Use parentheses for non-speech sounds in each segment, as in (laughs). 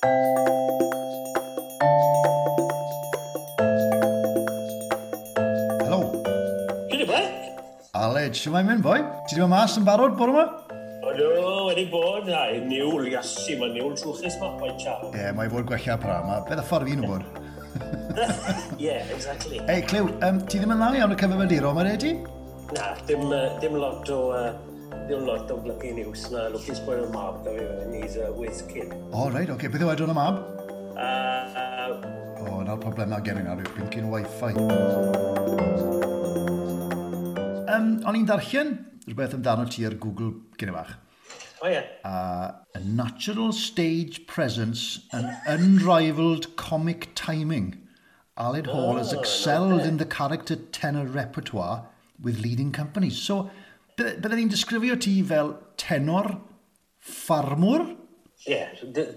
Helo. Gwyd i Aled, sy'n mae'n mynd, boi? Ti ddim yn mas yn barod bore yma? Oeddo, wedi bod, na, niwl, iasu, mae niwl trwchus ma, boi, cha. Ie, yeah, mae fod gwella pra, ma beth y ffordd fi'n wybod. yeah, exactly. Ei, Clyw, um, ti ddim yn dda iawn y cyfyfyrdiro, mae'n redi? Na, dim, uh, dim lot o uh, Dwi'n lot o glygu news na, lwcus bod yn mab, da fi, and he's a whiz kid. O, oh, right, oce, okay. beth yw edrych yn y mab? Uh, o, oh, na'r problemau gen i na, rwy'n blincin wifi. Um, o'n i'n darllen rhywbeth amdano ti ar Google gyda bach. O oh, ie. Yeah. Uh, a natural stage presence and unrivaled comic timing. Aled Hall oh, has excelled okay. in the character tenor repertoire with leading companies. So, Byddwn ni'n disgrifio ti fel tenor ffarmwr? Ie, yeah,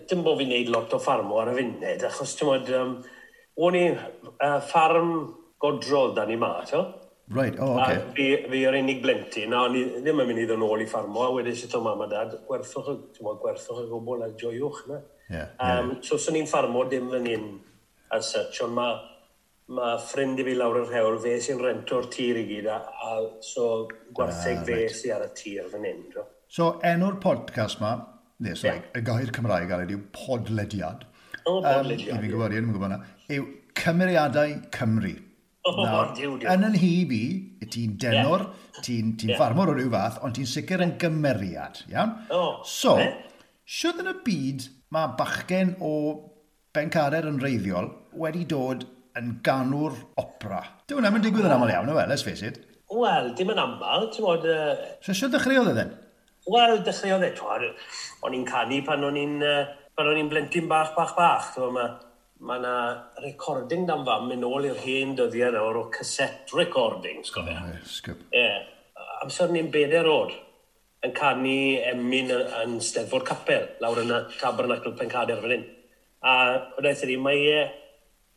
dim bod fi'n neud lot o ffarmw ar y funud, achos ti'n modd, um, o'n i uh, ffarm godrol da ni ma, to? Right, o, oh, okay. A fi, fi yr unig blentyn, a o'n i ddim yn mynd i ddod yn ôl i ffarmo, a wedyn sy'n o mam a dad, gwerthwch, ti'n modd, gwerthwch y gwbl a joiwch, na? Yeah, um. So, swn i'n ffarmo dim fan hyn, as such, ond mae mae ffrind i fi lawr yr hewl, fe sy'n rento'r tir i gyd, a, a so gwartheg ah, fe right. sy'n ar y tir fan hyn. Do. So enw'r podcast ma, ne, sorry, yeah. y gair Cymraeg ar yw podlediad. O, podlediad. Um, I fi'n gwybod, i'n gwybod na. Yw Cymeriadau Cymru. Nawr, yn yn hi fi, ti'n denor, yeah. ti'n ti yeah. ffarmwr o ryw fath, ond ti'n sicr yn gymeriad, iawn? Oh, so, eh? sydd yn y byd mae bachgen o bencarer yn reiddiol wedi dod yn ganwr opera. Dyw hwnna'n mynd digwydd yn aml iawn, well, let's face it. Wel, dim yn aml, ti'n bod... Uh... So, sio dechreuodd e, then? Wel, dechreuodd e, twar. O'n i'n canu pan o'n i'n uh, pan o'n i'n blentyn bach, bach, bach. Twar, ma, ma na recording dan fam yn ôl i'r hen dyddiau nawr o cassette recordings, gofio. Oh, sgwb. Ie. Amser ni'n bedair o'r yn canu emyn yn, yn Steddfod Capel, lawr yn y Tabernacl Pencader fan hyn. A wnaeth e i ni, mae e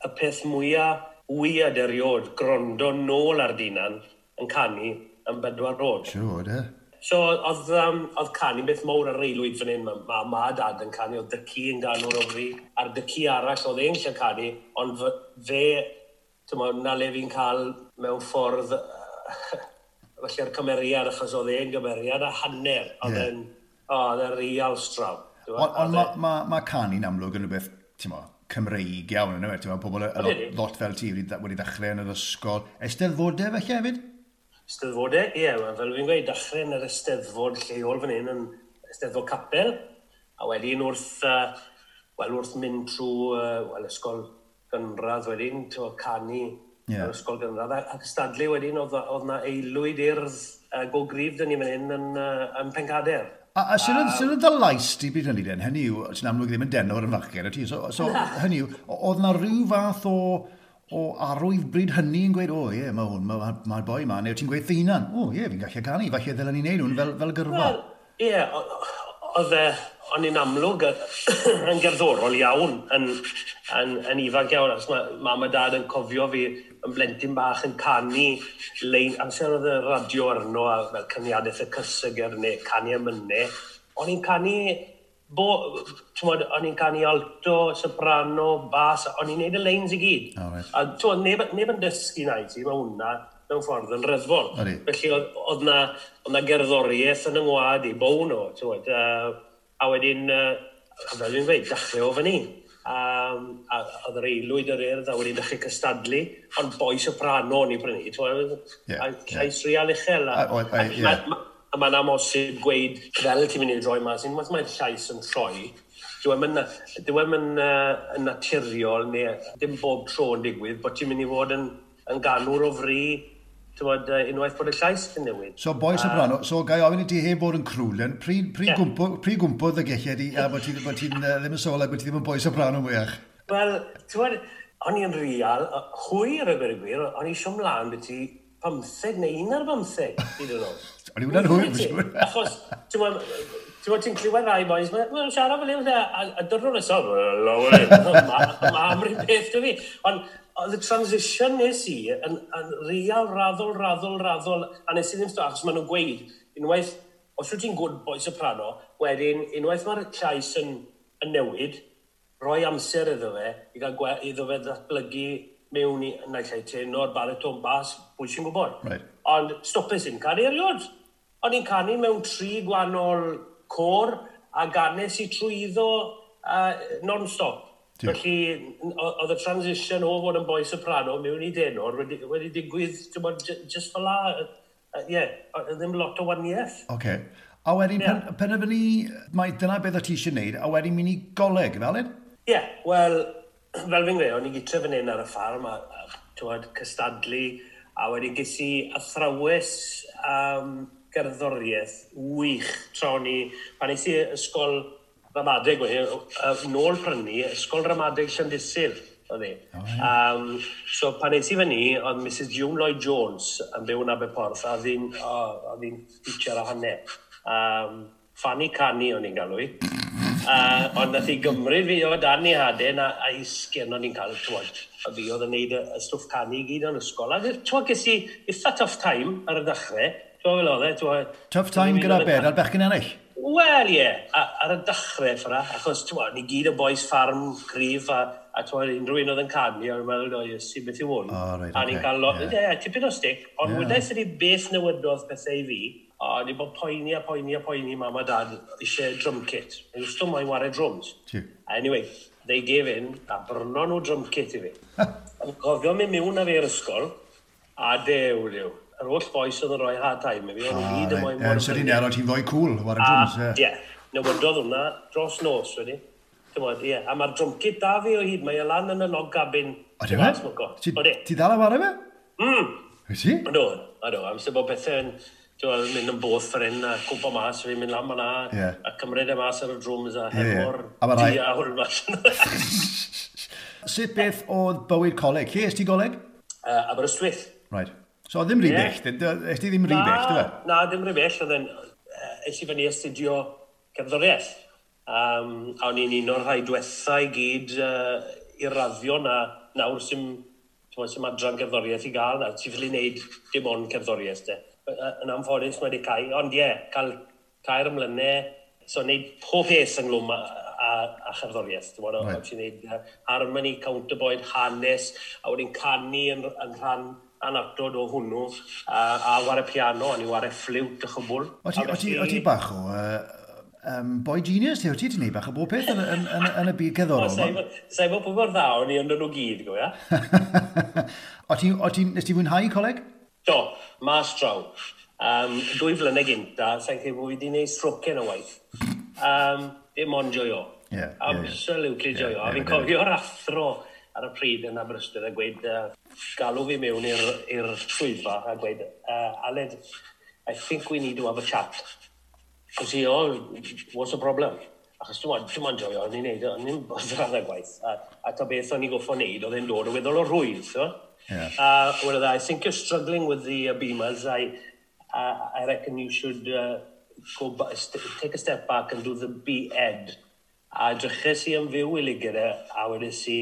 y peth mwyaf wyad eriod grondo nôl ar dinan yn canu yn bedwar rod. Siwr, e? So, oedd, um, oedd canu beth mowr ar reilwyd fan hyn, mae ma, ma dad yn canu, oedd dyci yn ganol o fri, a'r dyci arall oedd e'n lle canu, ond fe, fe tyma, na le fi'n cael mewn ffordd, uh, (laughs) felly'r cymeriad, achos oedd e'n gymeriad a hanner, oedd e'n, yeah. oedd e'n real straw. Ond on, mae ma, ma canu'n amlwg yn rhywbeth, ti'n mo, Cymreig iawn yna, ti'n meddwl, pobl y lot, lot fel ti wedi wedi dechrau yn yr ysgol. Eisteddfodau felly hefyd? Eisteddfodau, ie, yeah, fel fi'n gweud, dechrau yn yr eisteddfod lleol fan hyn yn eisteddfod capel, a wedyn wrth, uh, wel, wrth mynd trwy uh, wel, ysgol gynradd wedyn, ti'n canu yeah. yr ysgol gynradd, ac ystadlu wedyn oedd, oedd na aelwyd urdd uh, go grif dyn ni fan hyn yn, uh, yn Pencader. A, a sy'n um, y ddylais ti byd hynny den? Hynny yw, sy'n amlwg ddim yn deno'r yn fachgen y ti. So, so hynny yw, oedd na rhyw fath o, o arwydd bryd hynny yn gweud, o oh, ie, yeah, mae hwn, mae'r ma, ma boi ma, neu ti'n gweud thunan. O oh, ie, yeah, fi'n gallu canu, falle ddylen ni'n neud nhw'n fel, fel gyrfa. Wel, Ie, well, yeah, oedd e, o'n i'n amlwg yn gerddorol iawn yn yn, yn ifanc iawn, achos mae mam a dad yn cofio fi yn blentyn bach yn canu lein, amser oedd y radio arno a fel cyniadaeth y cysyger neu canu y mynnau, o'n i'n canu bo, twod, o'n i'n canu alto, soprano, bas, o'n i'n neud y leins i gyd. Oh, right. A twod, neb, neb yn dysgu na i ti, mae hwnna mewn ffordd yn ryddfol. Felly oedd na, oedd na gerddoriaeth yn yng ngwad i, bown o, twod, uh, a wedyn, uh, fel fi'n dweud, dechrau o fyny um, a oedd yr eilwyd yr urdd a wedyn dechrau cystadlu, ond boi soprano ni prynu, ti'n llais real uchel. A mae'n amosib gweud, fel ti'n mynd i'n droi mas, unwaith mae'n llais yn troi, Dwi'n mynd yn, yn, uh, naturiol neu dim bob tro yn digwydd, bod ti'n mynd i fod yn, yn ganwr o fri tywod, uh, unwaith bod y llais yn newid. So, boi soprano, so gai ofyn i ti heb bod yn crwlen, pryd pri yeah. gwmpodd y gelliad i, a bod ti, bod ti uh, ddim yn solau, bod ti ddim yn boi soprano mwyach? Wel, ti'n bod, o'n i'n real, hwyr y gwir y gwir, o'n i siom mlaen beth ti 15 neu 11 15, hyd yn oed. O'n i wna'n hwyr, beth ti'n Achos, ti'n Ti'n ti'n clywed rai boys, mae'n siarad fel yw, a dyrnod nesaf, lawer, ma am beth dwi fi. Ond oedd y transition nes i yn, yn real raddol, raddol, raddol, a nes i ddim stwach, achos maen nhw'n gweud, unwaith, os wyt ti'n gwrdd boes soprano, wedyn, unwaith mae'r llais yn, yn newid, roi amser iddo fe, i gael gwe, iddo fe ddatblygu mewn i, na i teino'r bariton bas, pwy sy'n gwybod. Right. Ond stopus yn canu eriod. Ond i'n canu mewn tri gwahanol cor, a ganes i trwyddo uh, non-stop. Felly, oedd y transition o fod yn boi soprano mewn i denor wedi, wedi digwydd, ti'n bod, just fel la, ie, uh, yeah, ddim lot o waniaeth. Oce. Okay. A wedyn, yeah. pen, penderfynu, mae dyna beth o ti eisiau gwneud, a wedyn mynd i goleg, fel un? Ie, yeah, wel, (clears throat) fel fi'n gwneud, o'n i gytre fan hyn ar y ffarm, a, a tywed, cystadlu, a wedi ges i athrawes um, gerddoriaeth wych tra o'n i, pan nes i ysgol ramadeg o hyn, uh, nôl prynu, ysgol ramadeg Llandysil, oedd e. Um, so pan eis i fyny, oedd Mrs June Lloyd-Jones yn byw yn Aberporth, a oedd hi'n uh, teacher a hanner. Um, Fanny Cani o'n i'n galw i. Uh, ond nath i gymryd fi o dan i haden a, a isgen o'n i'n cael tywod. A fi oedd yn neud y, y stwff canu i gyd o'n ysgol. A tywod ges i eitha tough time ar y dechrau. Tywod fel oedd e. Tough time gyda be? Ar bechgyn ennill? Wel ie, yeah. ar y dechrau ffra, achos twa, ni gyd y boes ffarm cryf a, a twa, unrhyw un oedd yn canu, o'n meddwl, o, sy'n beth i hwn. O, oh, right, a ni'n okay. cael, lot, ie, yeah, tipyn o stick, ond yeah. wedaeth ydi beth newydodd pethau i fi, a ni bod poeni a poeni a poeni mam a dad eisiau drum kit. Ni'n wstwm mae'n wario drums. Anyway, they gave in, a brno nhw drum kit i fi. (laughs) Gofio mi mewn a fe i'r ysgol, a dew, dew yr holl boes oedd yn rhoi hard time. Fi o'n i ah, gyd yn moyn mor... Sydyn ero ti'n fwy cool, war y drums. Ie, newidodd hwnna dros nos wedi. Dymod, ie. A mae'r drum kit da fi o hyd, mae e lan yn y log gabin. O, dim e? Ti dal am ar fe? Mm. Wyt ti? Ado, ado. Amser bod pethau yn Dwi'n mynd yn both ffer hyn a cwmpa mas, fi'n mynd lan ma'na, yeah. a cymryd e mas ar y drwms a hefo'r yeah. di a hwn mas. (laughs) Sut beth oedd bywyd coleg? Lle ti goleg? Uh, (laughs) Aberystwyth. Right. So ddim rhy bell, yeah. ti ddim rhy bell, dyfa? E? Na, ddim rhy bell, oedd yn eisiau fyny astudio cerddoriaeth. Um, a o'n i'n un o'r rhai diwethaf i gyd uh, i'r raddio na nawr sy'n sy'n adran cerddoriaeth i gael, na ti'n ffili wneud dim ond cerddoriaeth de. Yn amfodus mae wedi cael, ond ie, yeah, cael cair ymlynau, so wneud pob peth ynglwm a, a, a cherddoriaeth. Dwi'n meddwl, right. ti'n wneud harmony, counterpoint, hanes, a wedyn canu yn, yn rhan anatod o hwnnw a, a war y piano, a ni war y ffliwt y chybwl. O ti, o ti, o ti bach o, uh, um, boy genius ti, o ti ti'n neud bach o bob peth yn, yn, yn, yn y byd cerddorol. Sa'i bod pobl dda o'n i yn nhw gyd, gwybod? (laughs) o ti, o ti, nes ti fwynhau coleg? Do, mas draw. Um, dwy flynedd gynta, sa'n credu bod fi wedi gwneud strocen o waith. Um, dim ond joio. Yeah, Absolutely yeah, joio. Yeah, a fi'n cofio'r athro ar y pryd yn Aberystwyth a gweud, uh, galw fi mewn i'r swyddfa a gweud, uh, Aled, I think we need to have a chat. Cos i, oh, what's the problem? Achos dim ond, dim ond joio, o'n i'n neud, o'n i'n bod ar y gwaith. A, a ta beth o'n i'n goffo neud, oedd e'n dod o weddol o rwydd, so. Yeah. Uh, well, I think you're struggling with the uh, beamers. I, uh, I reckon you should uh, go st take a step back and do the B-Ed. A drychais i yn fyw i ligyrau, a wedys i,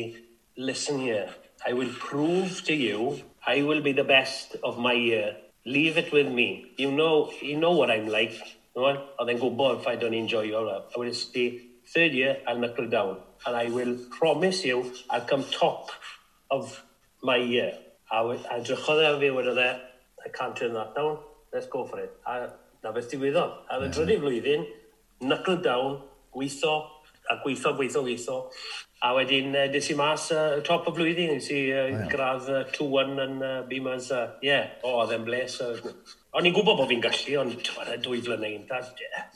Listen here, I will prove to you I will be the best of my year. Leave it with me. You know, you know what I'm like. You know I'll then go bored if I don't enjoy your love. I will stay third year, I'll knuckle down. And I will promise you, I'll come top of my year. I I drychodd e ar fi wedi dde, I can't turn that down, let's go for it. A na beth diwyddodd. A fe drydydd flwyddyn, knuckle down, gweithio, a gweithio, gweithio, gweithio. A wedyn, uh, des i mas uh, top o flwyddyn, nes i uh, gradd uh, 2-1 yn uh, Beamers. Ie, uh, yeah. o, oh, oedd e'n bles. Uh, o'n i'n gwybod bod fi'n gallu, ond tywed y dwy flynau un. Yeah,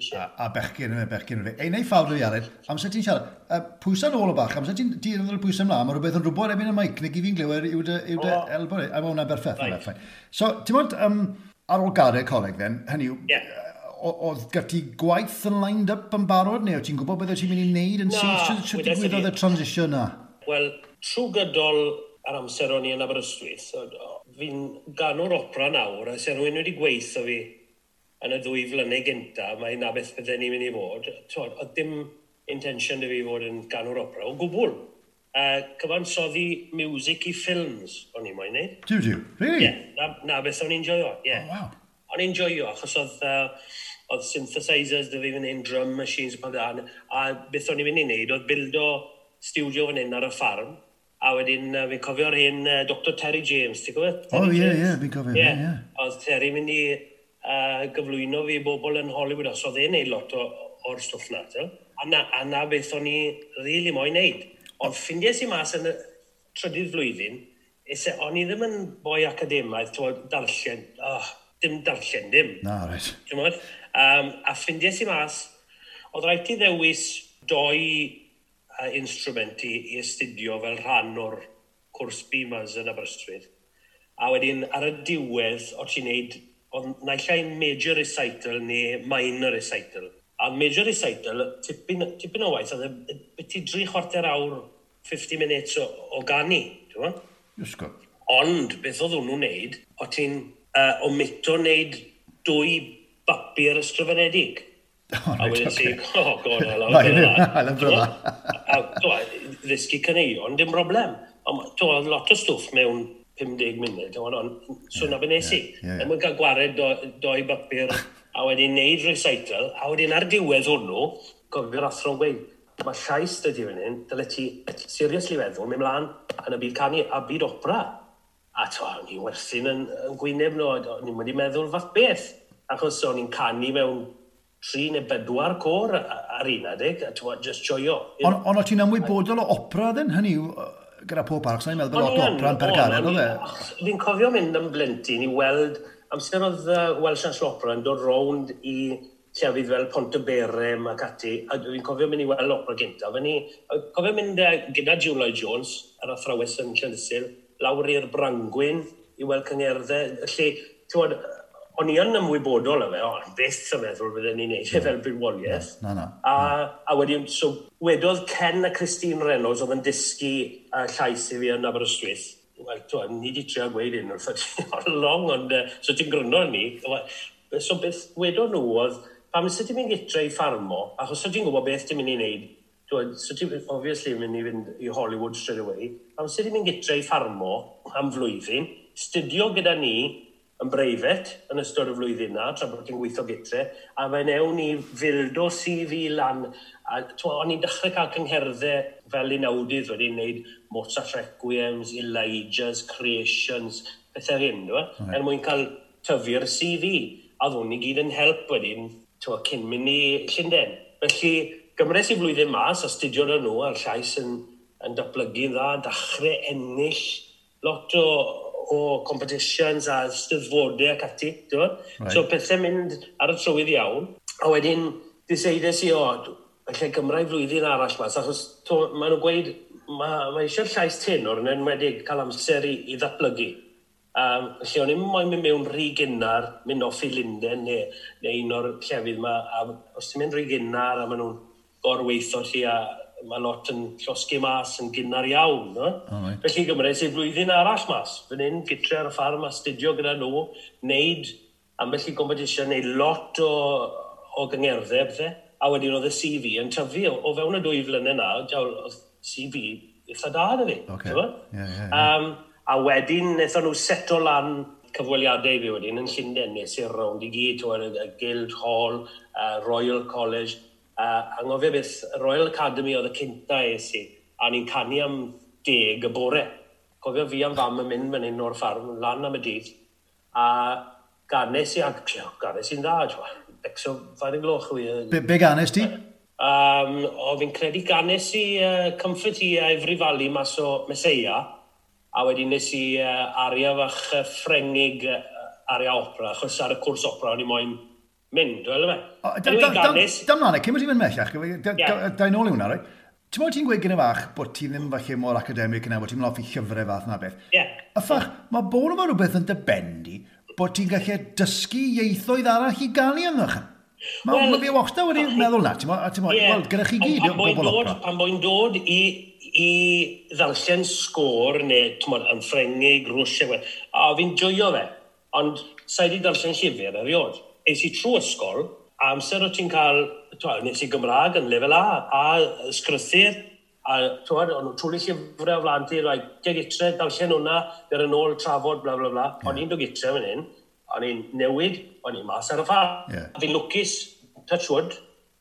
yeah. A, a bechgyn yma, bechgyn yma. Ei, neu ffawr i Iared, amser ti'n siarad, uh, pwysa nôl o bach, amser ti'n dirydd y pwysa ymlaen, mae rhywbeth yn rhywbeth erbyn y mic, neu gifin glywed yw dy yw dy oh. elbo, a mae hwnna'n berffeth. So, ti'n mwyn, um, ar ôl gadau coleg, then, hynny yw, yeah oedd gyda gwaith yn lined up yn barod neu? Ti'n gwybod beth ti'n mynd i wneud yn syth? Sut digwyddodd y transition na? Wel, trwy gydol ar amser o'n i yn Aberystwyth, fi'n ganwr opera nawr, a se rhywun wedi gweithio fi yn y ddwy flynau gynta, mae na beth bydden ni'n mynd i fod. Tod, oedd dim intention i fi fod yn ganwr opera o gwbl. Uh, cyfansoddi music i ffilms o'n i'n moyn neud. Diw, diw? Really? Ie, yeah, na, na beth o'n i'n joio, ie. Yeah. Oh, wow o'n i'n joio, achos oedd, uh, oedd synthesizers dy fi fan hyn, drum machines pan dan, a beth o'n i'n mynd i wneud oedd bildo studio fan hyn ar y ffarm, a wedyn uh, fi'n cofio'r hyn uh, Dr Terry James, ti'n cofio? O, ie, ie, fi'n cofio, ie. Yeah. Oedd Terry mynd i uh, gyflwyno fi bobl yn Hollywood, os oedd e'n neud lot o, o'r stwff na, ti'n A na, a na beth o'n i rili really moyn neud. Ond ffindiau sy'n mas yn y trydydd flwyddyn, o'n i ddim yn boi academaidd, ti'n darllen, oh, dim darllen dim. Na, reit. Right. Um, a ffrindiau sy'n mas, oedd rhaid i ddewis doi uh, instrument i, i astudio fel rhan o'r cwrs BMAS yn Aberystwyth. A wedyn ar y diwedd, o ti'n neud, oedd naillai major recital neu minor recital. A major recital, tipyn, tipyn o waith, oedd e, beti dri chwarter awr, 50 minutes o, o gani, ti'n Ond, beth oedd hwnnw'n neud, o ti'n uh, ometo wneud dwy bapur ysgrifenedig. (laughs) Oh, a wedyn okay. ti, oh, god, hello, hello, hello, ddysgu caneion, dim broblem. Ond to, lot o stwff mewn 50 munud, ond on, so yeah, na fe nes i. Yeah, yeah, yeah. cael gwared do, doi bapur, a wedyn neud recital, a wedyn ar diwedd hwnnw, gofio'r athro'n gweud, Mae llais dydi fan hyn, dyle ti seriously feddwl, mynd mlaen yn y byd canu a byd opera a to, o'n i'n werthu'n yn, yn gwyneb nhw, o'n i'n wedi meddwl fath beth. Achos o'n i'n canu mewn tri neu bedwar cor ar un adeg, a to, just joio. Ond on, o ti'n ymwybodol o opera ddyn hynny yw, gyda pob arc, sa'n i'n meddwl bod yn pergaren o fe? Fi'n cofio mynd am blentyn i weld, amser oedd uh, Welsh National Opera yn dod rownd i llefydd fel Pont y Berem ac ati, a fi'n cofio mynd i weld opera gyntaf. Cofio mynd uh, gyda Julie Jones ar athrawes yn Llandysil, lawr i'r brangwyn i weld cyngerddau. Felly, ti'n o'n i yn ymwybodol o fe, ond beth yn meddwl bydden ni'n neud e fel bywoliaeth. Na, na, na. A, a wedyn, so, wedodd Ken a Christine Reynolds oedd yn dysgu uh, llais i fi yn Aberystwyth. Wel, twa, ni wedi trio gweud un o'r (laughs) long, ond uh, so ti'n gryno ni. So beth wedodd nhw oedd, pam sydd ti'n mynd gytra i ffarmo, achos sydd ti'n gwybod beth ti'n mynd i wneud, dwi'n so ti'n obviously mynd i fynd i Hollywood straight away, am sydd i'n mynd gytre i ffarmo am flwyddyn, studio gyda ni yn breifet yn ystod y flwyddyn na, tra bod ti'n gweithio gytre, a fe newn ni fildo CV lan, a o'n i'n dechrau cael cyngherddau fel un awdydd wedi wneud Mozart Requiems, Elijah's, Creations, pethau hyn, dwi'n right. er mwyn cael tyfu'r CV, a ddwn ni gyd yn help wedyn, ti'n cyn mynd i Llundain. Felly, Gymres i flwyddyn mas, astudio na nhw a'r llais yn, yn datblygu'n dda, dachrau ennill lot o, o competitions a styddfodau ac ati. Right. So pethau mynd ar y trywydd iawn. A wedyn, diseidus i o, lle Gymraeg flwyddyn arall mas, achos maen nhw'n gweud, mae ma eisiau llais tenor yn enwedig cael amser i, i ddatblygu. Um, lle o'n i'n moyn mynd mewn rhy gynnar, mynd off i Linden neu, neu un o'r llefydd yma, a os ti'n mynd rhy gynnar a maen nhw'n gorweithio lle a mae lot yn llosgu mas yn gynnar iawn. No? Oh, right. Felly gymryd sy'n flwyddyn arall mas. fy'n un gytre ar y ffarm a studio gyda nhw, wneud ambell i gompetisiwn, wneud lot o, o gyngerddau, bethau. A wedyn oedd y CV yn tyfu o, o fewn y dwy flynedd na, jawl, oedd CV eitha da yna fi. Okay. Yeah, yeah, yeah. Um, a wedyn, wnaethon nhw seto lan cyfweliadau fi wedyn yn Llundain, nes i'r rownd i gyd, y Guild Hall, uh, Royal College, Uh, angofio beth, Royal Academy oedd y cynta es i, a ni'n canu am deg y bore. Cofio fi am fam yn mynd fan hyn o'r ffarm, lan am y dydd, a ganes i, ag, ganes i'n dda, jwa, Exo, fain y gloch wy. Be, be ganes ti? Um, o fi'n credu ganes i uh, Comfort i uh, Ifri mas o Meseia, a wedyn nes i uh, aria fach uh, Ffrengig uh, aria opera, achos ar y cwrs opera o'n i moyn mynd, wel yma. Dam lan, e, cyn bod ti'n mynd mellach, da i nôl i hwnna, roi? Ti'n meddwl ti'n gweud gyda fach bod ti ddim falle mor academic yna, bod ti'n mynd off i llyfrau fath na beth. Ie. Yeah. A ffach, mae bod yma rhywbeth yn dybendi bod ti'n gallu dysgu ieithoedd arall i gael i ynddoch. Mae well, fi wachta wedi meddwl na, ti'n meddwl, yeah. wel, gyda chi gyd, o bobl opera. Pan mwyn dod i i ddarllen sgôr neu tmod, yn ffrengig, rwysio, a fi'n joio fe, ond sa'i di darllen llyfr eriod es i trwy ysgol, a amser o ti'n cael, twa, nes i Gymraeg yn lefel A, a sgrythyr, a twad, o'n trwy llyfrau o flan ti, rhaid, ge gytre, darllen hwnna, dyr yn ôl trafod, bla bla bla. Yeah. O'n i'n dod gytre fan hyn, o'n i'n newid, o'n i'n mas ar y ffa. Yeah. Fi'n lwcus, touch wood,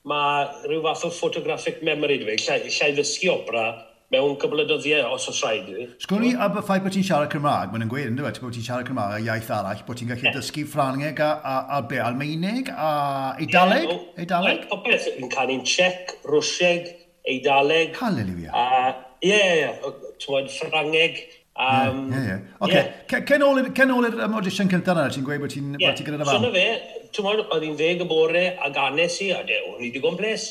mae rhyw fath o photographic memory dwi, lle, llai ddysgu opera, mewn cwbl o dyddiau, os oes rhaid i. fi. Sgwrn i a y ffaith bod ti'n siarad Cymraeg, mae'n gweud, ynddo fe, bod ti'n siarad Cymraeg a iaith arall, bod ti'n gallu yeah. dysgu Ffrangeg a, a, a be, Almeinig a Eidaleg? Yeah, o, Eidaleg? Like, popeth, yn canu'n Czech, Rwsieg, Eidaleg. Hallelujah. A, ie, ie, ti'n Ffrangeg, Um, ie, ie. Oce, cen ôl i'r um, audition cyntaf yna, ti'n gweud bod ti'n yeah. gyda'r fan? So na fe, ti'n mwyn, oedd hi'n ddeg y bore a ganes i, a de, o'n i digon ples.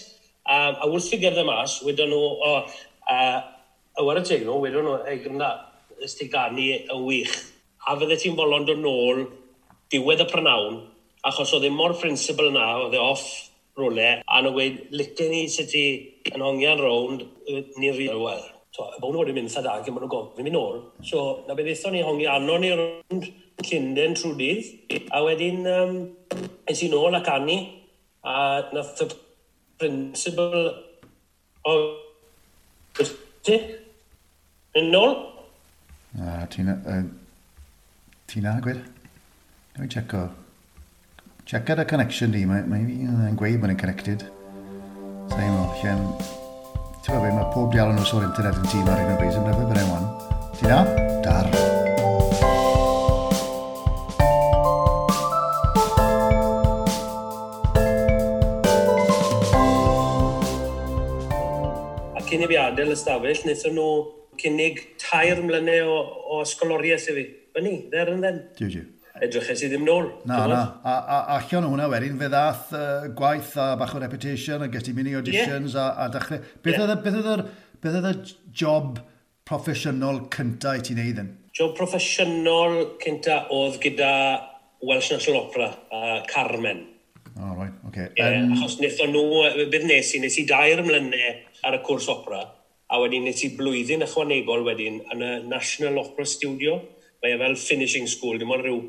Um, a wrth i gerdded mas, wedyn nhw, o, Ayw'r tegno, wedyn nhw, ei gymda, ystigani y wych. A fydde ti'n bolon dod nôl diwedd y prynawn, achos oedd e mor principal yna, oedd e off rwle, a nhw wedi, licen ni sut ti yn hongian rownd, ni'n rhywbeth, wel, so, y bod nhw wedi mynd sada, ac maen nhw'n gofyn mynd nôl. So, na beth eithon ni hongi anon ni rownd Llynden trwy dydd, a wedyn um, es i nôl ac anu, a nath y principal o Ti? Yn nôl? A, ti'n... Uh, Ti'n agwyd? Dwi'n checo. Check ar y connection di, mae'n mae fi'n gweud bod yn connected. Sa'n i'n mwyn, lle'n... Ti'n meddwl, mae pob dialon o sôn internet yn tîm ar un o bryd, yn rhywbeth yn wan. Ti'n na? Dar. Dar. cyn i fi cynibiadau ystafell, wnaethon nhw cynnig tair mlynau o, o ysgoloriaeth i fi. Fyny, there and then. Diw, diw. Edryches i ddim nôl. Na, na. A, a allan o hwnna wedyn, fe ddath uh, gwaith a bach o reputation a gesti mini auditions yeah. a, a dechrau. Beth yeah. oedd beth oedd y job proffesiynol cynta i ti'n neud yn? Job proffesiynol cynta oedd gyda Welsh National Opera a Carmen. O, oh, right, okay. Um... Yeah, um... Achos wnaethon nhw, beth nes i, nes i dair mlynau ar y cwrs opera, a wedyn nes i blwyddyn ychwanegol wedyn yn y National Opera Studio. Mae e fel finishing school, dim ond rhyw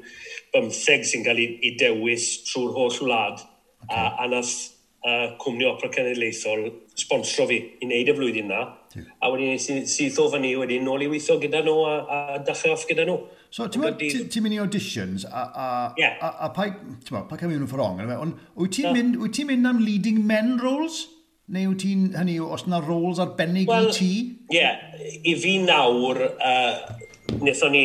bymtheg sy'n cael ei, ei dewis trwy'r holl wlad. Okay. A, a nath uh, cwmni opera cenedlaethol sponsro fi i wneud y flwyddyn na. A wedyn nes i syth o fyny wedyn nôl i weithio gyda nhw a, a dechrau off gyda nhw. So ti'n ti mynd i auditions a, a, yeah. a, a, a pa, pa cael mewn yn ffordd ond wyt ti'n mynd, ti mynd am leading men roles? Neu wyt ti'n, hynny yw, os yna roles arbennig well, i ti? Ie, yeah, i fi nawr, uh, wnaethon ni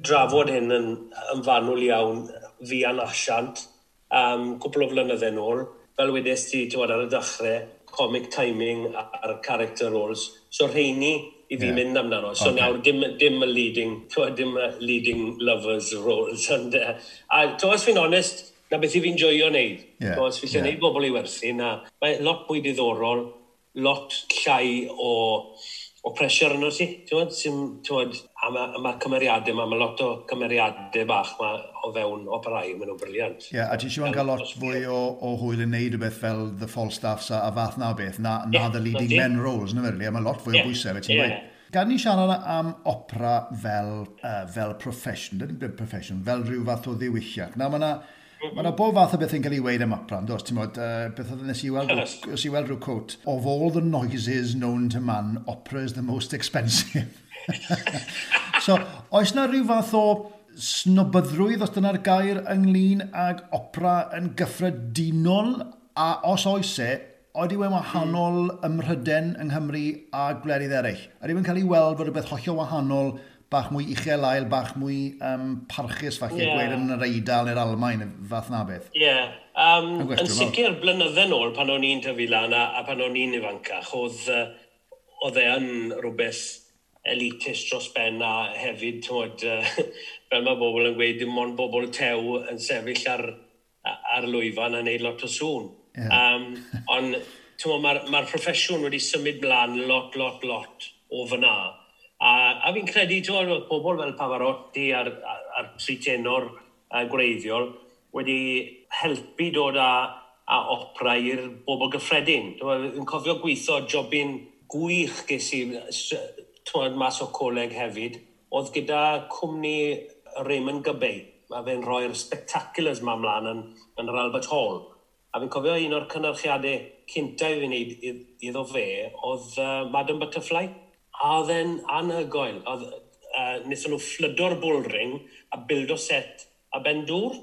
drafod hyn yn, yn fanwl iawn fi a'n asiant um, cwpl o flynydde nôl. Fel wedys ti, ti'n ar y dechrau, comic timing a'r character roles. So rheini i fi yeah. mynd amdano. So okay. nawr dim, dim y leading, dim leading lovers roles. (laughs) And, uh, a to, os fi'n onest, na beth i fi'n joio wneud. Yeah. Os fi eisiau yeah. bobl i werthu, na mae lot mwy diddorol, lot llai o, o pressure yno ti. Ti'n gwybod, a mae ma cymeriadau yma, mae lot o cymeriadau bach ma o fewn o maen nhw'n briliant. Ie, yeah, a ti eisiau yn cael lot fwy o, o hwyl yn neud rhywbeth fel the Falstaffs a, a fath na o beth, na, na yeah, the leading men roles, na fel, mae lot fwy yeah. o bwysau, fe ti'n yeah. gweud. Gan ni siarad am opera fel, uh, fel profession, fel rhyw fath o ddiwylliant. Na, mae yna Mae yna bob fath o beth yn cael ei weid am Opran, dos, ti'n modd, uh, beth oedd e, nes i weld, nes i weld rhyw cwt, of all the noises known to man, opera is the most expensive. (laughs) so, oes na rhyw fath o snobyddrwydd, os dyna'r gair, ynglyn ag opera yn gyffredinol, a os oes e, oeddi we'n wahanol ymryden yng Nghymru a gwledydd eraill? Ydy we'n cael ei weld fod rhywbeth hollol wahanol bach mwy uchel ail, bach mwy um, parchus falle yeah. gweud yn yr Eidal neu'r Almain, fath na beth. Ie. Yeah. Um, yn sicr blynydde nôl pan o'n i'n tyfu lan a, a pan o'n i'n ifancach, oedd, oedd e yn rhywbeth elitist dros ben a hefyd, tywod, (laughs) fel mae bobl yn gweud, dim ond bobl tew yn sefyll ar, ar lwyfan a wneud lot o sŵn. Yeah. Um, ond mae'r ma, ma proffesiwn wedi symud mlaen lot, lot, lot o fyna. A, a fi'n credu, ti'n oedd pobl fel Pavarotti a'r, ar, ar tritenor uh, gwreiddiol wedi helpu dod â, a opera i'r bobl gyffredin. Dwi'n cofio gweithio jobyn gwych ges i twad mas o coleg hefyd, oedd gyda cwmni Raymond Gybei. Mae fe'n rhoi'r spectaculars ma mlaen yn, yn yr Albert Hall. A fi'n cofio un o'r cynnyrchiadau cyntaf i fi wneud iddo fe oedd uh, Madam Butterfly a oedd e'n anhygoel. Oedd, uh, nethon nhw fflydo'r bouldering a bildo set a ben dŵr.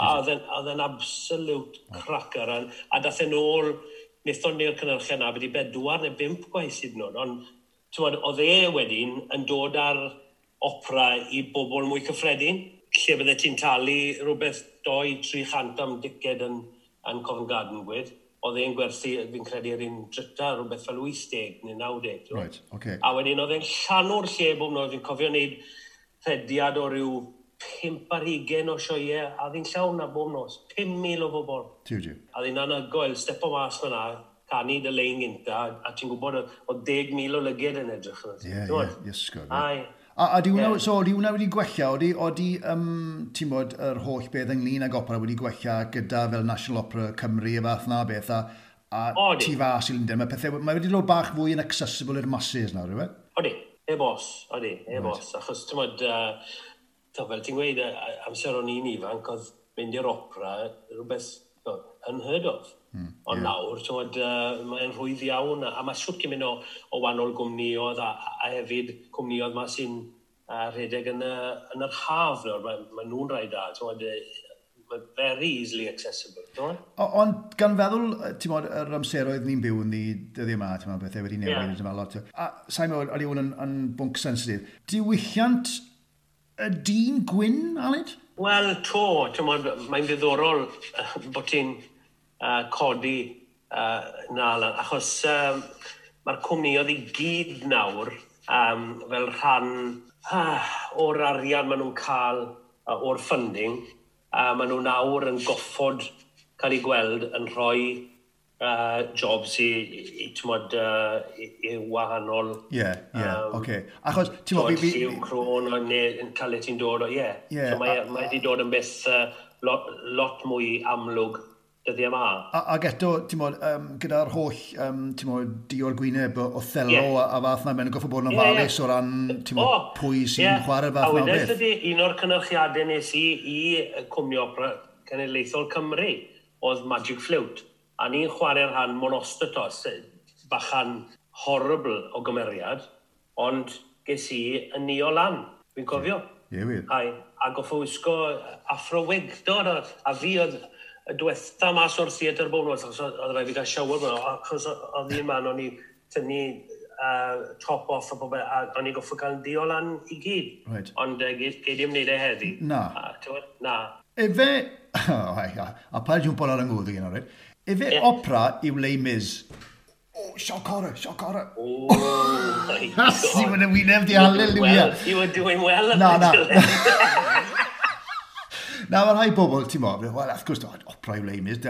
A hmm. oedd e'n absolute cracker. A, a dath e'n ôl, nethon ni'r cynnyrchau na, byddu bedwar neu bimp gwaith sydd nhw. Ond, ti'n oedd e wedyn yn dod ar opera i bobl mwy cyffredin, lle bydde ti'n talu rhywbeth 2-300 am diced yn, yn Covent Garden gwed oedd e'n gwerthu, fi'n credu, yr un drita, rhywbeth fel 80 neu 90. Right, okay. A wedyn oedd e'n llanw'r lle bob nod, fi'n cofio wneud rhediad o ryw 5 ar 20 o sioe, a ddi'n llawn na bob nos, 5,000 o bobl. Tiw, tiw. A ddi'n anhygoel, step o mas fyna, canu dy lein gynta, a ti'n gwybod o 10,000 o lyged yn edrych. yna. Ie, ie, ysgol. Ai, A, a di hwnna, yeah. so, di hwnna wedi gwella, oeddi, oeddi um, ti'n bod, yr holl beth ynglyn ag opera wedi gwella gyda fel National Opera Cymru a fath na beth, a, a ti fas i Lundain, mae pethau, mae wedi dod bach fwy yn accessible i'r masses nawr, yw e? Oeddi, e bos, oeddi, e bos, right. achos ti'n bod, uh, fel ti'n gweud, amser o'n i'n ifanc, oedd mynd i'r opera, rhywbeth unheard of. Mm, Ond yeah. nawr, tywed, uh, mae'n rhwydd iawn, a a mae swt gymryd o, o wahanol gwmnioedd, a, a hefyd cwmnioedd mae sy'n uh, rhedeg yn, y, yn yr haf nawr, mae, mae nhw'n rhaid da, tywed, uh, very easily accessible. Ond gan feddwl, ti'n bod, yr amseroedd ni'n byw yn ni dyddi yma, ti'n bod, bethau e wedi newid, yeah. ti'n lot. A sa'i meddwl, ar i yn, yn bwnc sensitif, diwylliant y dyn gwyn, Aled? Wel, to, ti'n bod, mae'n ddiddorol bod ti'n uh, codi uh, na lan. Achos um, mae'r cwmnioedd i gyd nawr um, fel rhan uh, o'r arian maen nhw'n cael uh, o'r funding, uh, maen nhw nawr yn goffod cael ei gweld yn rhoi uh, jobs i, i, i, mod, uh, i, i wahanol. Ie, yeah, ie, yeah, um, oce. Okay. Achos, ti'n modd... Fi... Lliw crôn o neu cael ei ti'n dod o, ie. Yeah. yeah. So mae, uh, mae wedi dod yn beth uh, lot, lot mwy amlwg dyddi yma. A, ag eto, mod, um, gyda'r holl um, ti'n mod, dior gwyneb o Othello yeah. a, a fath na, mae'n goffo bod yn ofalus yeah, yeah. o ran mod, oh, pwy sy'n yeah. chwarae'r fath na beth. A wedyn ydy un o'r cynnyrchiadau nes i i cwmni opera cenedlaethol Cymru oedd Magic Flute. A ni'n chwarae'r rhan monostatos, bachan horrible o gymeriad, ond ges i yn ni o lan, fi'n cofio. Ie, yeah, wir. A, a goffo wisgo afro wig, do, do, a fi oedd diwetha mas o'r theatr bob nos, achos oedd rhaid fi gael siawr fyna, achos oedd un man, o'n i tynnu uh, top off a bobl, a o'n i goffo cael dio lan i gyd. Right. Ond uh, geid i'n wneud e heddi. Na. A, na. Efe, (laughs) a a pa jwmpo ar yngwyd i gynnar, efe yeah. opera yw Le Mis. O, sioc horror, e, sioc horror. E. O, (laughs) my god. Asi, mae'n wyneb di, hallelujah. You were doing well. Na, na. (laughs) Na, mae rhai bobl, ti'n bod, wel, wrth gwrs, opera yw leimis,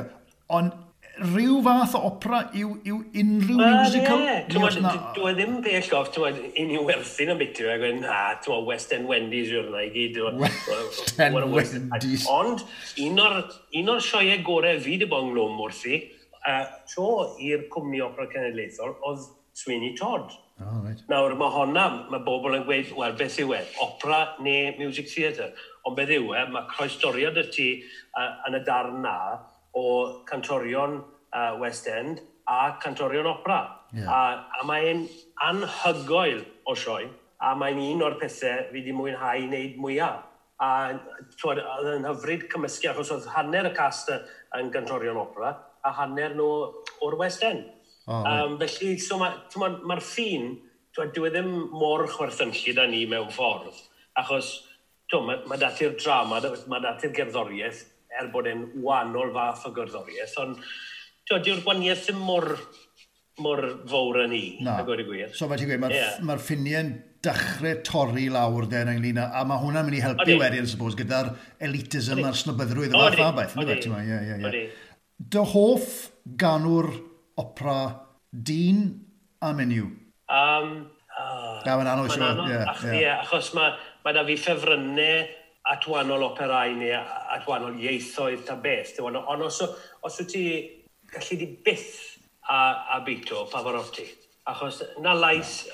ond rhyw fath o opera yw, yw unrhyw ah, musical. Dwi'n ddim bell off, un i werthu'n y bitio ac yn ha, West End Wendy's yw'r yna i gyd. West End Wendy's. Ond un o'r, un o'r sioe gorau fi di bo'n glwm wrthi, uh, tro i'r cwmni opera cenedlaethol oedd Sweeney Todd. Oh, right. Nawr, mae honna, mae bobl yn gweud, wel, beth yw e? Opera neu music theatre. Ond beth yw e? Mae croesdoriad y ti uh, yn y darn na o cantorion uh, West End a cantorion opera. Yeah. A, a mae'n anhygoel o sioe, a mae'n un o'r pethau fi wedi mwynhau wneud mwyaf. A twyd, oedd yn hyfryd cymysgu, achos oedd hanner y cast yn gantorion opera, a hanner nhw o'r West End. Oh, um, felly, so mae'r ma, ma ffin, dyw dwi ddim mor chwerthynllid â ni mewn ffordd, achos mae ma dati'r drama, mae dati'r gerddoriaeth, er bod e'n wahanol fath o gerddoriaeth, ond dyw'r gwaniaeth ddim mor, mor fawr yn ni, Na. a gwir y gwir. So mae ti'n gweud, mae'r yeah. ma ffiniau'n dechrau torri lawr den ynglyn â, a mae hwnna'n mynd i helpu Odi. wedyn, suppose, gyda'r elitism a'r snobyddrwydd o'r fath o beth. Odi, odi. Dy hoff ganwr opera dyn a menyw? Um, oh, Na, mae'n anodd, siwr. Sure. Yeah, ach, yeah. yeah, achos mae ma da fi ffefrynnau at wahanol operau neu at wahanol ieithoedd ta beth. Ond on, os, os wyt ti gallu di byth a, a beito Pavarotti, achos na lais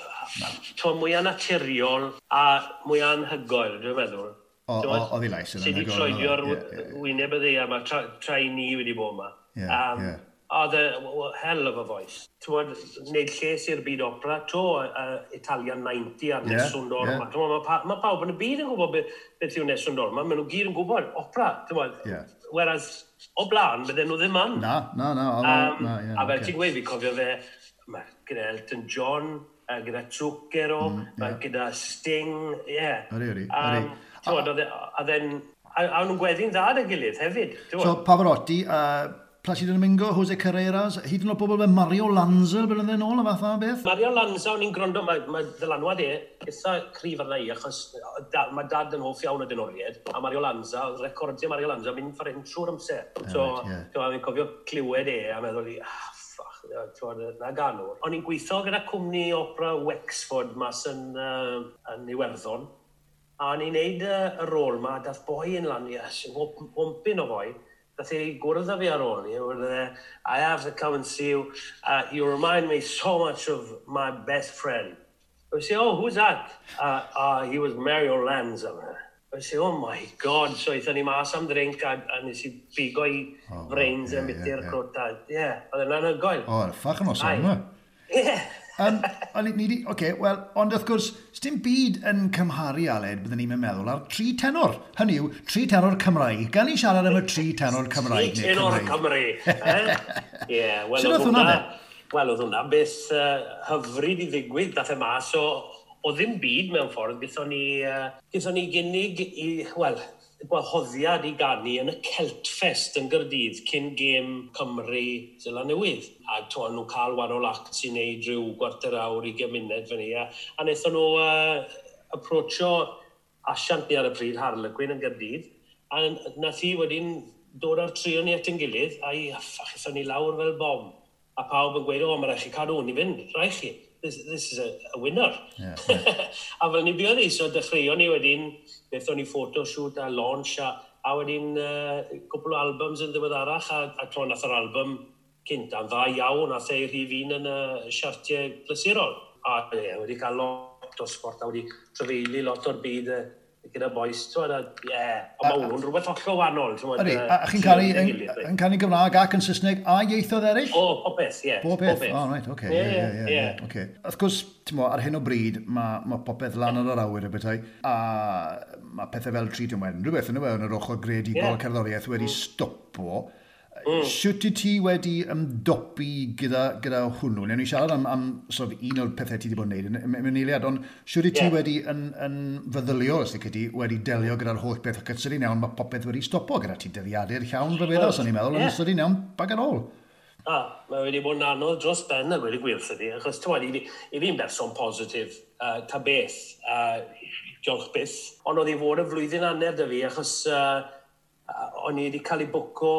to mwyaf naturiol a mwyaf anhygoel, dwi'n meddwl. Oedd hi lais yn anhygoel. Sydd wedi troedio'r wyneb y ddeia yma, tra, tra i ni wedi bod yma. Yeah, um, yeah oedd e hell of a voice. Ti'n gwneud lles i'r byd opera, to uh, Italian 90 ar yeah, Nessun Dorma. Yeah. Mae pa, ma pawb yn y byd yn gwybod beth, beth yw Nessun Dorma, maen nhw gyd yn gwybod opera. Yeah. Whereas o blaen, bydden nhw ddim yn. Na, na, na. O, um, na yeah, a fel okay. ti'n gweud, fi cofio fe, mae gyda Elton John, uh, gyda Trwcero, mm, yeah. gyda Sting, ie. Yeah. Ori, ori, ori. Um, Ti'n gwybod, a then, a, a nhw'n gweddi'n dda ar gilydd hefyd. So Pavarotti, uh, Placido Domingo, Jose Carreras, hyd yn oed bobl fe Mario Lanza, blynydde yn ôl, a fatha beth? Mario Lanza, o'n i'n gwrando, mae ma ddylanwad e, eitha cryf arna i, achos da, mae dad yn hoff iawn o dynoriad, a Mario Lanza, recordio Mario Lanza, mynd ffordd hyn trwy'r amser. So, right, yeah. fi'n cofio clywed e, a meddwl i, ah, ffach, na ganwr. O'n i'n gweithio gyda cwmni opera Wexford mas yn, uh, yn Iwerddon, a o'n i'n neud uh, y rôl yma, dath boi yn lan, yes, wompyn o boi, Nath ei gwrdd â fi ar ôl you know, e, I have to come and see you. Uh, you remind me so much of my best friend. I say, oh, who's that? Uh, uh, he was Mario Lanza, man. I say, oh my god, so eithon ni mas am drink a, a nes i bigo i oh, brains yeah, a mitir yeah, yeah. crwta. Ie, oedd e'n anhygoel. O, oh, ffach yn os yma. Ie, Um, ond ni di, oce, okay, wel, ond wrth gwrs, sdim byd yn cymharu Aled, byddwn ni'n meddwl, ar tri tenor. Hynny yw, tri tenor Cymraeg. Gan ni siarad am y tri tenor Cymraeg. Tri tenor Cymru. (laughs) Eh? Ie, yeah, wel, oedd hwnna, wel, oedd hwnna beth uh, hyfryd i ddigwydd, dath e mas o, o ddim byd mewn ffordd, gaethon ni, uh, gaethon ni gynnig i, wel, gwahoddiad i ganu yn y Celtfest yn Gyrdydd cyn gêm Cymru Zela Newydd. A to, nhw cael wahanol act sy'n neud rhyw gwarter awr i gymuned fan hynny. A wnaethon nhw uh, approachio asiant ni ar y pryd, Harlequin yn Gyrdydd. A nath i wedyn dod ar trio ni at yn gilydd a i ffachethon ni lawr fel bom. A pawb yn gweud, o, mae rhaid chi cadw hwn i fynd, rhaid chi this, this is a, a winner. Yeah, (laughs) yeah. a fel ni biodd i, so dechreuon ni wedyn, beth o'n i photoshoot a launch a, a wedyn uh, cwpl o albums yn ddiweddarach a, a tro nath yr album cynta'n dda iawn a theu rhif un yn y siartiau glasurol. A ie, wedi cael lot o sport a wedi trefeili lot o'r byd uh, gyda boys, ti'n meddwl, ie, Ond ma hwn rhywbeth hollol wahanol. Ydy, a chi'n canu, yn canu Gymraeg ac yn Saesneg a ieithoedd eraill? O, popeth, ie. Pob beth, o, right, oce. Ie, ie, ie. Wrth gwrs, ti'n mo, ar hyn o bryd, mae ma popeth lan ar yr awyr y bethau, a mae pethau fel tri, ti'n meddwl, rhywbeth yn y mewn yr ochr gredigol yeah. cerddoriaeth wedi mm. stopo, Mm. Siwt i ti wedi ymdopi gyda, gyda hwnnw? Newn ni siarad am, am sort of, un o'r pethau ti wedi bod yn neud yn mewn eiliad, ond siwt i ti yeah. wedi yn, yn feddylio, os ydych chi wedi delio gyda'r holl beth o cytser i newn, mae popeth wedi stopo gyda ti dyddiadur llawn rhyfeddol, os o'n i'n meddwl, yeah. ond ystod i newn bag ar ôl. A, mae wedi bod yn anodd dros ben a wedi gwirth ydi, achos ti'n wedi, i fi'n berson positif, uh, ta beth, uh, diolch byth, ond oedd i fod y flwyddyn aner dy fi, achos uh, o'n i wedi cael ei bwco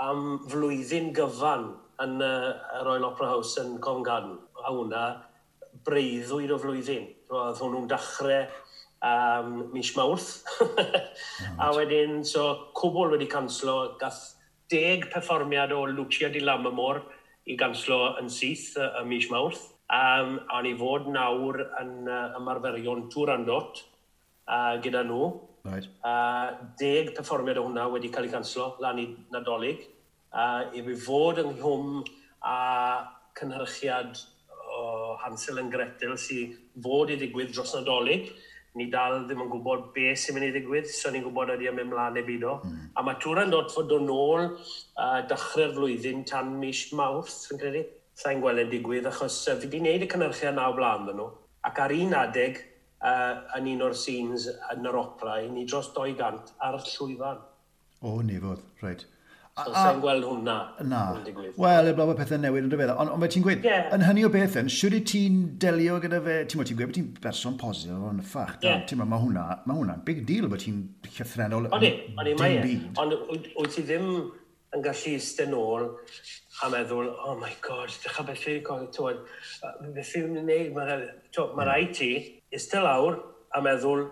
am flwyddyn gyfan yn uh, y Royal Opera House yn Covent Garden. A hwnna, breuddwyd o flwyddyn. Roedd hwnnw'n dechrau um, mis mawrth. (laughs) a wedyn, so, cwbl wedi canslo, gath deg perfformiad o Lucia di Lammermoor i ganslo yn syth y, y mis mawrth. Um, a ni fod nawr yn uh, ymarferion Tŵr Andot uh, gyda nhw. Right. Uh, deg perfformiad o hwnna wedi cael ei canslo lan i Nadolig. Uh, i fi fod yng ynghlwm a cynhyrchiad o Hansel yn Gretel sy'n fod i ddigwydd dros Nadolig, ni dal ddim yn gwybod be sy'n mynd i ddigwydd, so ni'n gwybod ydy am mlaen neu byd o. Mm. A mae Tŵran dod fod o'n ôl uh, dechrau'r flwyddyn tan mis Mawrth, yn credu. Sa'n gweld yn digwydd, achos uh, fi wedi gwneud y cynhyrchiad naw blaen dyn nhw. Ac ar un adeg, uh, yn un o'r scenes yn yr opera i ni dros 200 ar y llwyfan. O, ni fod, reit. A, so, a, gweld hwnna. Na. Wel, y blawe pethau newid yn dyfeddol. Ond on, on ti'n gweud, yeah. yn hynny o beth yn, siwr i ti'n delio gyda fe, ti'n ti'n gweud bod ti'n berson posif o'n ffach. Yeah. Ti'n ma hwnna, ma hwna'n big deal bod ti'n llythrenol yn dim e. byd. Ond wyt ti ddim yn gallu isten ôl a meddwl, oh my god, ddechrau beth fi'n gwneud, beth fi'n gwneud, mae rhaid ti, eistedd lawr a meddwl,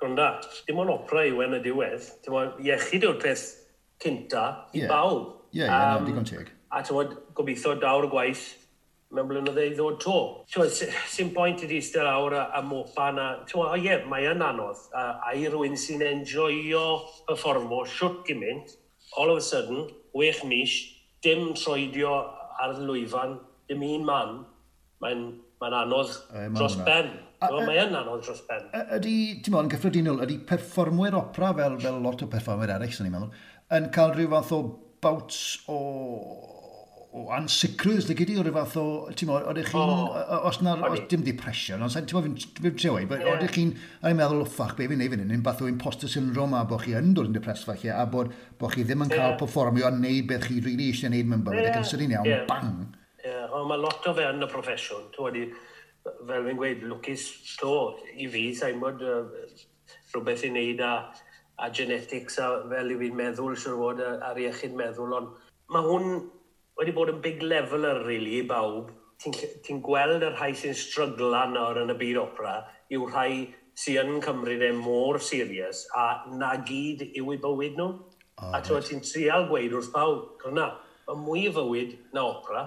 gwrnda, dim ond opera yw yn y diwedd, dim ond iechyd yw'r peth cynta i yeah. bawb. Ie, yeah, yeah, um, digon teg. A tywod, gobeithio dawr y gwaith mewn blynydde i ddod to. Sy'n pwynt i di eistedd lawr a, a mopa na, o ie, mae yn anodd. A, a i rwy'n sy'n enjoio performo, siwt gymaint, all of a sudden, wech mis, dim troedio ar y lwyfan, dim un man, mae'n mae anodd uh, dros ben. So, mae yn anodd dros ben. Ydy, ti'n meddwl, yn gyffredinol, ydy perfformwyr opera fel, fel lot o perfformwyr eraill, sy'n ni'n meddwl, yn cael rhyw fath o bouts o, o ansicrwydd, lle gyda i rhyw fath o, ti'n meddwl, oeddech chi'n, oh, os, na, os dim depression, ond ti'n meddwl, fi'n trio wei, oeddech chi'n, a ni'n meddwl, ffach, be fi'n ei fan hyn, fath o imposter syndrome a bod chi yn dod yn depressed falle, a bod, bod chi ddim yn cael yeah. performio a neud beth chi rili eisiau neud mewn bywyd, ac yn sydyn iawn, bang. Ie, yeah. ond mae lot o fe yn y proffesiwn, ti'n meddwl, fel fi'n gweud, lwcus to i fi, sa'n bod uh, rhywbeth i wneud a, a genetics a fel i fi'n meddwl, siwr fod ar iechyd meddwl, ond mae hwn wedi bod yn big leveler, really, i bawb. Ti'n ti gweld y rhai sy'n strygla nawr yn y byd opera, yw rhai sy'n yn cymryd e mor serius a na gyd yw i bywyd nhw. Oh, a ti'n trial gweud wrth bawb, gryna, mae mwy fywyd na opera,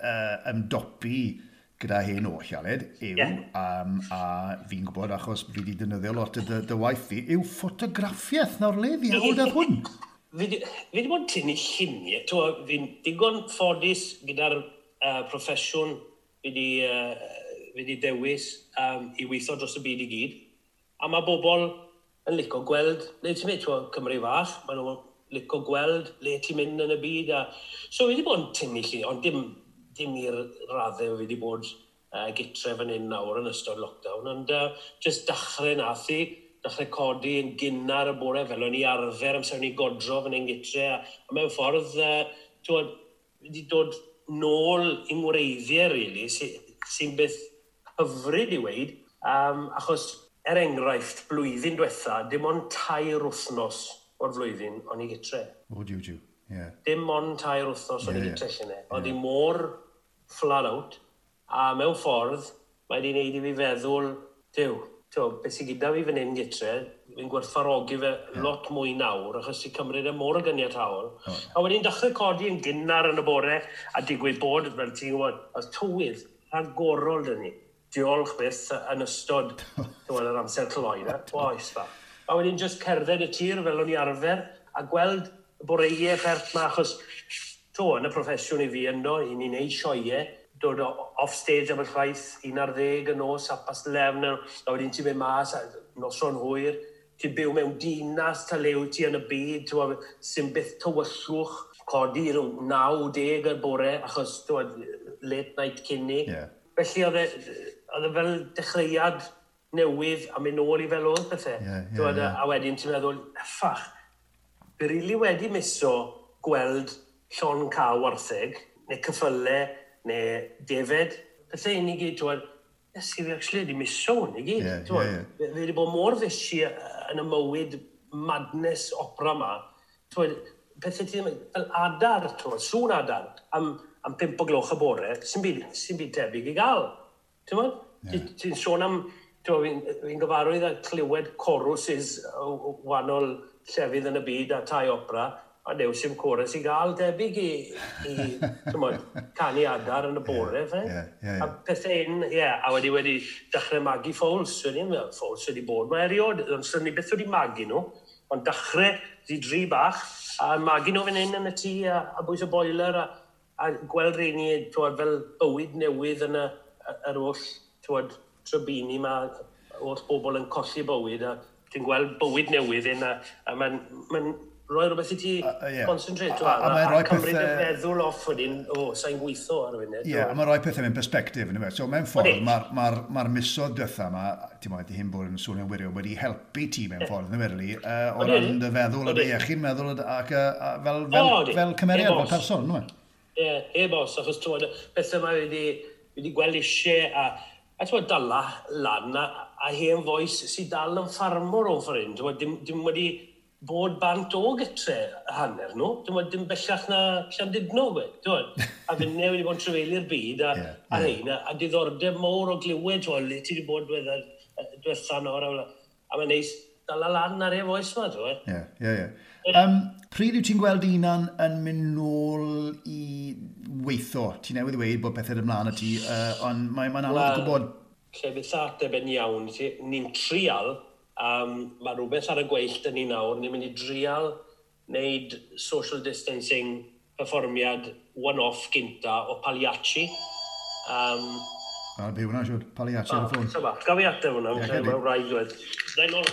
uh, ymdopi gyda hen ochialed yw, yeah. um, a fi'n gwybod achos fi wedi defnyddio lot o dy, dy waith fi, yw ffotograffiaeth nawr le fi oedd ar hwn. Fi wedi bod yn tynnu lluniau. Fi'n digon ffodus gyda'r uh, proffesiwn fi wedi uh, dewis um, i weithio dros y byd i gyd. A mae bobl yn licio gweld le ti'n mynd, Cymru fach, maen nhw'n licio gweld le ti'n mynd yn y byd. A... So fi wedi bod yn tynnu lluniau, ond dim dim i'r raddau fi wedi bod uh, gytre fan hyn nawr yn ystod lockdown, ond uh, just dachrau nath i, dachrau codi yn gynnar y bore fel o'n i arfer amser o'n i godro fan hyn gytre, a, a mewn ffordd, uh, twod, wedi dod nôl i ngwreiddiau, really, sy'n sy byth hyfryd i weid, um, achos er enghraifft, blwyddyn diwetha, dim ond tair wythnos o'r flwyddyn o'n i gytre. O, diw, diw. Yeah. Dim ond tair wrthos o'n yeah, i'n trellu ne. Ond yeah. i mor flat out, a mewn ffordd, mae wedi wneud i fi feddwl, diw, tew, beth sy'n gyda fi fan hyn gytre, fi'n gwerthfarogi fe yeah. lot mwy nawr, achos ti'n cymryd e mor y gyniataol. Oh, yeah. A wedyn dechrau codi yn gynnar yn y bore, a digwydd bod, fel ti'n gwybod, y tywydd rhagorol dyn ni. Diolch byth yn ystod (laughs) yr amser cloi. Oes, fa. A wedyn just cerdded y tir fel o'n i arfer, a gweld boreiau e ffert ma, achos to, yn y proffesiwn i fi yno, i ni'n wneud sioe, dod off-stage am y llaeth, un ar ddeg yn nos, a pas lefn, a wedyn ti'n mynd mas, a noson hwyr, ti'n byw mewn dinas, ta lew ti yn y byd, sy'n byth tywyllwch, codi rhwng 9-10 yr bore, achos tywed, late night cynni. Yeah. Felly oedd e, e fel dechreuad newydd a mynd nôl i fel oedd pethau. Yeah, yeah, yeah. A wedyn ti'n meddwl, ffach, fi rili wedi miso gweld llon caw wartheg, neu cyffylau, neu defed. Felly i ni gyd, tywed, yes, fi actually wedi miso hwn i gyd. Yeah, tywed, yeah, yeah. Fe wedi bod mor fysi yn y mywyd madnes opera yma. Tywed, pethau ti'n ddim, fel adar, tywed, sŵn adar, am, am pimp o gloch y bore, sy'n byd, sy byd tebyg i gael. Ti'n yeah. ti'n sôn am, fi'n fi gyfarwydd â clywed choruses o, o, o, o, llefydd yn y byd a tai opera, a news sy'n cwrdd sy'n gael debyg i, i tymod, canu adar yn y bore. Yeah, yeah, yeah, A pethau un, ie, yeah, a wedi wedi dechrau magu Fowls. Wedi, ffôls wedi bod, mae eriod, ond sy'n ni beth wedi magu nhw, ond dechrau di dri bach, a magu nhw fan hyn yn y tŷ, a, a bwys y boiler, a, a gweld rheini tywed, fel bywyd newydd yn y, yr oll tywed, trybini ma, oll bobl yn colli bywyd, a ti'n gweld bywyd newydd hyn a, a mae'n ma rhoi rhywbeth i ti concentrate a, a, a, a, a cymryd y feddwl off wedyn, o, sa'n gweithio ar y funud. Ie, yeah, a mae'n rhoi pethau mewn perspektif yn So mewn ffordd, mae'r ma ma misodd dytha yma, ti'n modd, hyn bod yn swnio'n wirio, wedi helpu ti mewn ffordd yn ymwyrlu, uh, o ran dy feddwl, y iechyd meddwl, ac fel, fel, fel cymeriad, fel person, nhw'n Ie, e bos, achos ti'n pethau mae wedi, wedi gweld eisiau a, a ti'n dala lan a, a hen foes sydd dal yn ffarmwr o ffrind. Dim, dim wedi bod bant o gytre hanner nhw. Dim, dim bellach na Llandudno, we. A fy ne wedi bod yn trefeili'r byd a, yeah, a yeah. Rhain, a, a diddordeb mowr o glywed, twel, le ti wedi bod diwethaf diwethaf nawr. A, a mae'n neis dal lan ar ei foes ma, dwi'n. Ie, ie, ie. Um, pryd yw ti'n gweld unan yn mynd nôl i weitho? Ti newydd dweud bod pethau ymlaen y ti, uh, ond mae'n ma anodd gwybod lle byth ateb yn iawn. Ni'n trial, um, mae rhywbeth ar y gweill dyn ni nawr, ni'n mynd i drial wneud social distancing perfformiad one-off gynta o Pagliacci. Um, A byw hwnna, siwr. Pagliacci ar y ffôn. Sa'n bach, gaf i ateb hwnna, yeah, mae'n rhaid dweud. Rhaid nôl.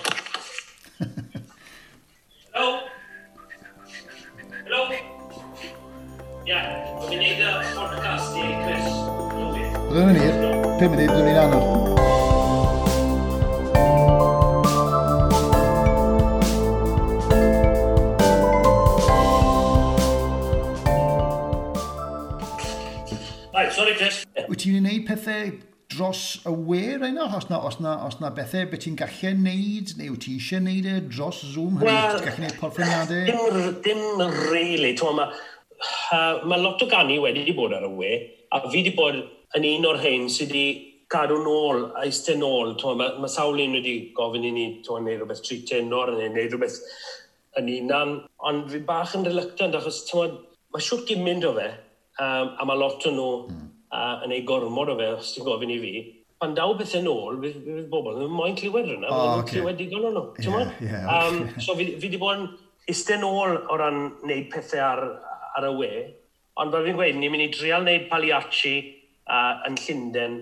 Hello? Hello? Ie, yeah, mae'n mynd i podcast i, Chris. Dwi'n yn hir, 5 munud, dwi'n un anodd. Wyt ti'n gwneud pethau dros y wir yna? Os na, os na, os na bethau beth ti'n gallu wneud, neu wyt ti eisiau wneud e dros Zoom? Hynny, Wel, gallu wneud porthyniadau? Dim, dim really. Twa, mae uh, mae lot o gani wedi bod ar y we, a fi wedi bod yn un o'r hyn sydd wedi cadw nôl, a eistedd nôl. Mae ma sawl un wedi gofyn i ni to, neud rhywbeth tri tenor, neu neud rhywbeth yn unan. Ond fi bach yn reluctant, achos mae siwt gymaint o fe, um, a mae lot o nhw mm. uh, yn ei gormod o fe, os ti'n gofyn i fi. Pan daw beth yn ôl, fydd bobl yn moyn clywed rhywna, oh, okay. clywed digon o nhw. Yeah, yeah, okay. um, so fi, fi wedi bod yn eistedd nôl o ran wneud pethau ar, ar y we. Ond fel fi'n gweud, ni'n mynd i drial wneud paliachi uh, yn Llundain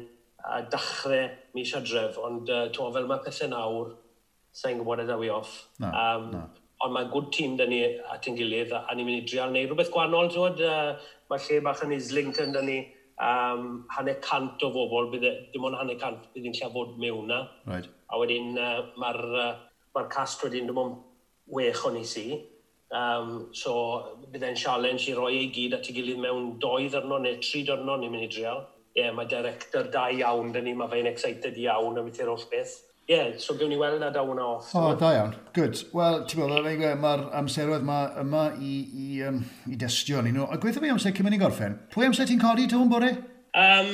a uh, dachrau mis adref, ond uh, to fel mae pethau nawr, sa'n gwybod y ddawi off. No, um, no. Ond mae'n good tîm dyn ni at ein gilydd, a, a ni'n mynd i drial wneud rhywbeth gwannol, dod, uh, mae lle bach yn Islington dyn ni, um, hanner cant o bobl, bydde, dim ond hanner cant bydd yn llafod mewn na. Right. A wedyn uh, mae'r uh, ma cast wedyn dim ond wech o'n i si. Um, so bydd e'n challenge i roi ei gyd at ei gilydd mewn doi ddyrno neu tri dyrno ni'n mynd i drial. Ie, yeah, mae director da iawn, dyn ni, mae fe'n excited iawn am ydy'r holl beth. Ie, yeah, so gewn ni weld na dawn na off. O, oh, da iawn. Good. Wel, ti'n meddwl, mae'r amseroedd yma, yma i, i, um, i destio ni nhw. A gweithio fi amser cyn mynd i gorffen. Pwy amser ti'n codi, Tyw'n Bore? Um,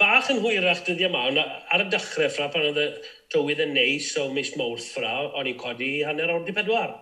bach yn hwyrach dyddi yma, ond ar y dechrau ffra, pan oedd y tywydd yn neis o mis mawrth ffra, o'n i'n codi hanner awr di pedwar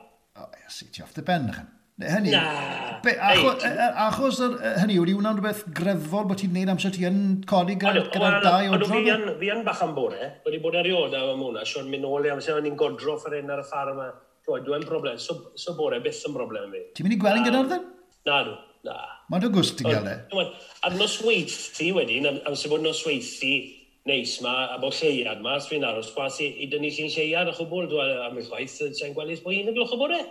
sitio off the ben ychan. Hynny, Na, be, achos, e, e, achos yr, e, hynny, wedi hwnna'n rhywbeth grefol bod ti'n neud amser ti yn codi gyda, gyda dau o dron? Ond fi yn bach am bore, wedi bod erioed am hwnna, sio'n mynd nôl i amser o'n i'n godro ffer un ar y ffarm, dwi'n broblem, so, so bore, byth yn broblem fi. Ti'n mynd i gweld yn gyda'r ddyn? Na, dw, na. Mae'n dy gwst ti'n gael e. Ar nosweithi wedyn, am amser bod nosweithi, neis ma, a bod lleiad ma, sfi'n aros gwas i, i dynnu llun lleiad a chwbl, dwi'n am y chwaith, sa'n gweld eich bod hi'n y gloch o bore.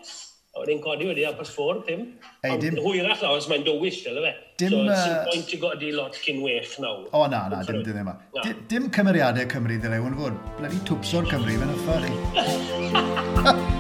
A wedyn codi wedi a pas ffwr, dim. Ei, dim... Hwyrach nawr, os mae'n dywyll, dyle fe. Dim... So, uh... pwynt i godi lot cyn wech nawr. O, na, na, dim ddim yma. Dim, dim cymeriadau Cymru, ddyle, hwn fod. Bledi twpso'r Cymru, fe'n yffa chi.